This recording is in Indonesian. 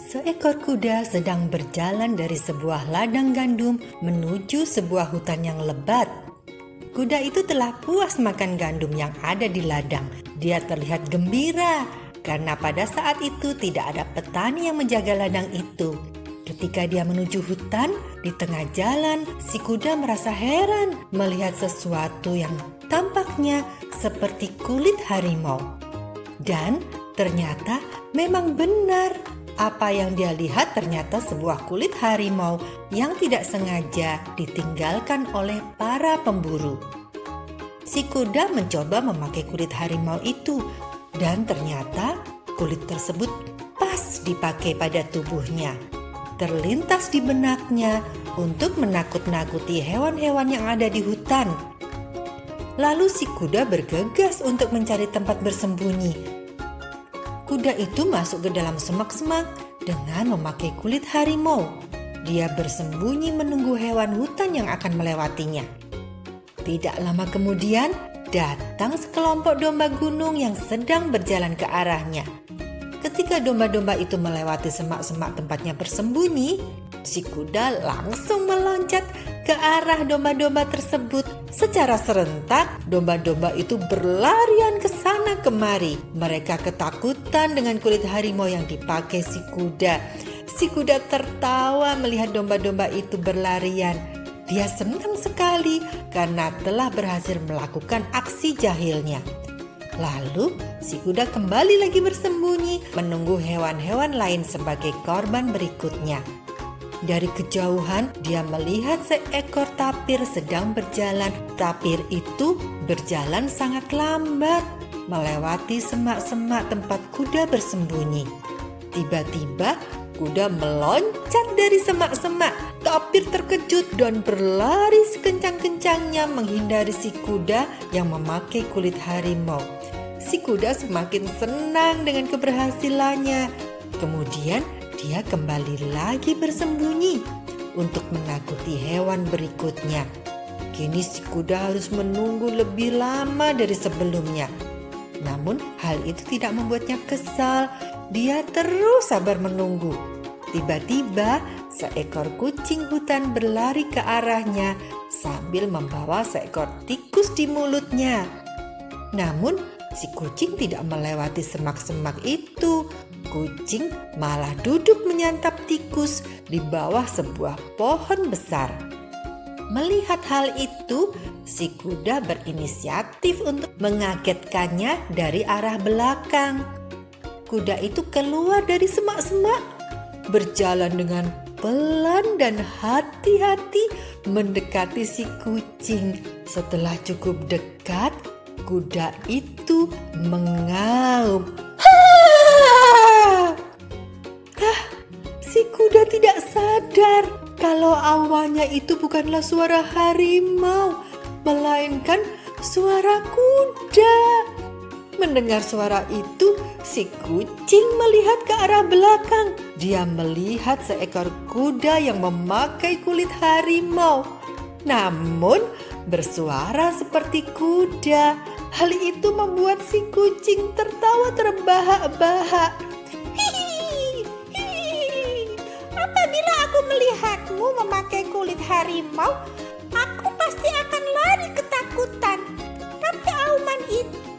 Seekor kuda sedang berjalan dari sebuah ladang gandum menuju sebuah hutan yang lebat. Kuda itu telah puas makan gandum yang ada di ladang. Dia terlihat gembira karena pada saat itu tidak ada petani yang menjaga ladang itu. Ketika dia menuju hutan, di tengah jalan si kuda merasa heran melihat sesuatu yang tampaknya seperti kulit harimau. Dan ternyata memang benar apa yang dia lihat ternyata sebuah kulit harimau yang tidak sengaja ditinggalkan oleh para pemburu. Si kuda mencoba memakai kulit harimau itu, dan ternyata kulit tersebut pas dipakai pada tubuhnya. Terlintas di benaknya untuk menakut-nakuti hewan-hewan yang ada di hutan. Lalu si kuda bergegas untuk mencari tempat bersembunyi kuda itu masuk ke dalam semak-semak dengan memakai kulit harimau. Dia bersembunyi menunggu hewan hutan yang akan melewatinya. Tidak lama kemudian, datang sekelompok domba gunung yang sedang berjalan ke arahnya. Ketika domba-domba itu melewati semak-semak tempatnya bersembunyi, si kuda langsung meloncat ke arah domba-domba tersebut. Secara serentak, domba-domba itu berlarian ke sana kemari. Mereka ketakutan dengan kulit harimau yang dipakai si kuda. Si kuda tertawa melihat domba-domba itu berlarian. Dia senang sekali karena telah berhasil melakukan aksi jahilnya. Lalu si kuda kembali lagi bersembunyi menunggu hewan-hewan lain sebagai korban berikutnya. Dari kejauhan, dia melihat seekor tapir sedang berjalan. Tapir itu berjalan sangat lambat, melewati semak-semak tempat kuda bersembunyi. Tiba-tiba, kuda meloncat dari semak-semak. Tapir terkejut dan berlari sekencang-kencangnya menghindari si kuda yang memakai kulit harimau. Si kuda semakin senang dengan keberhasilannya. Kemudian, dia kembali lagi bersembunyi untuk menakuti hewan berikutnya. Kini si kuda harus menunggu lebih lama dari sebelumnya. Namun hal itu tidak membuatnya kesal. Dia terus sabar menunggu. Tiba-tiba seekor kucing hutan berlari ke arahnya sambil membawa seekor tikus di mulutnya. Namun si kucing tidak melewati semak-semak itu Kucing malah duduk menyantap tikus di bawah sebuah pohon besar. Melihat hal itu, si kuda berinisiatif untuk mengagetkannya dari arah belakang. Kuda itu keluar dari semak-semak, berjalan dengan pelan dan hati-hati mendekati si kucing. Setelah cukup dekat, kuda itu mengaum kuda tidak sadar kalau awalnya itu bukanlah suara harimau, melainkan suara kuda. Mendengar suara itu, si kucing melihat ke arah belakang. Dia melihat seekor kuda yang memakai kulit harimau, namun bersuara seperti kuda. Hal itu membuat si kucing tertawa terbahak-bahak. melihatmu memakai kulit harimau, aku pasti akan lari ketakutan. Tapi auman itu